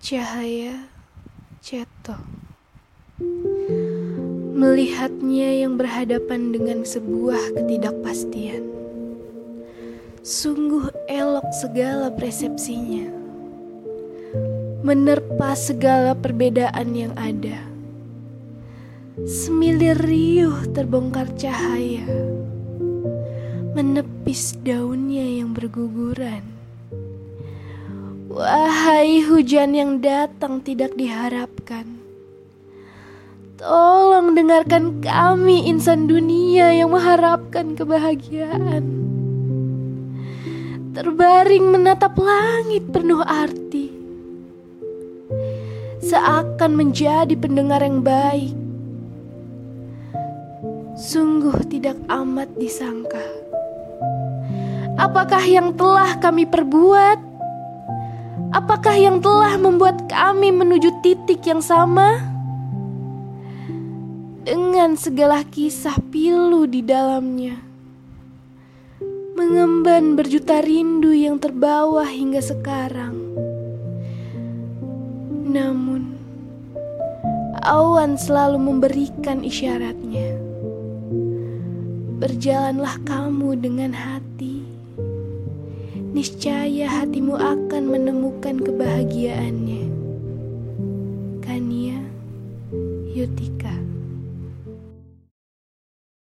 Cahaya Ceto Melihatnya yang berhadapan dengan sebuah ketidakpastian. Sungguh elok segala persepsinya. Menerpa segala perbedaan yang ada. Semilir riuh terbongkar cahaya. Menepis daunnya yang berguguran Wahai hujan yang datang tidak diharapkan. Tolong dengarkan kami insan dunia yang mengharapkan kebahagiaan. Terbaring menatap langit penuh arti. Seakan menjadi pendengar yang baik. Sungguh tidak amat disangka. Apakah yang telah kami perbuat Apakah yang telah membuat kami menuju titik yang sama? Dengan segala kisah pilu di dalamnya, mengemban berjuta rindu yang terbawa hingga sekarang. Namun, awan selalu memberikan isyaratnya. Berjalanlah kamu dengan hati niscaya hatimu akan menemukan kebahagiaannya. Kania Yutika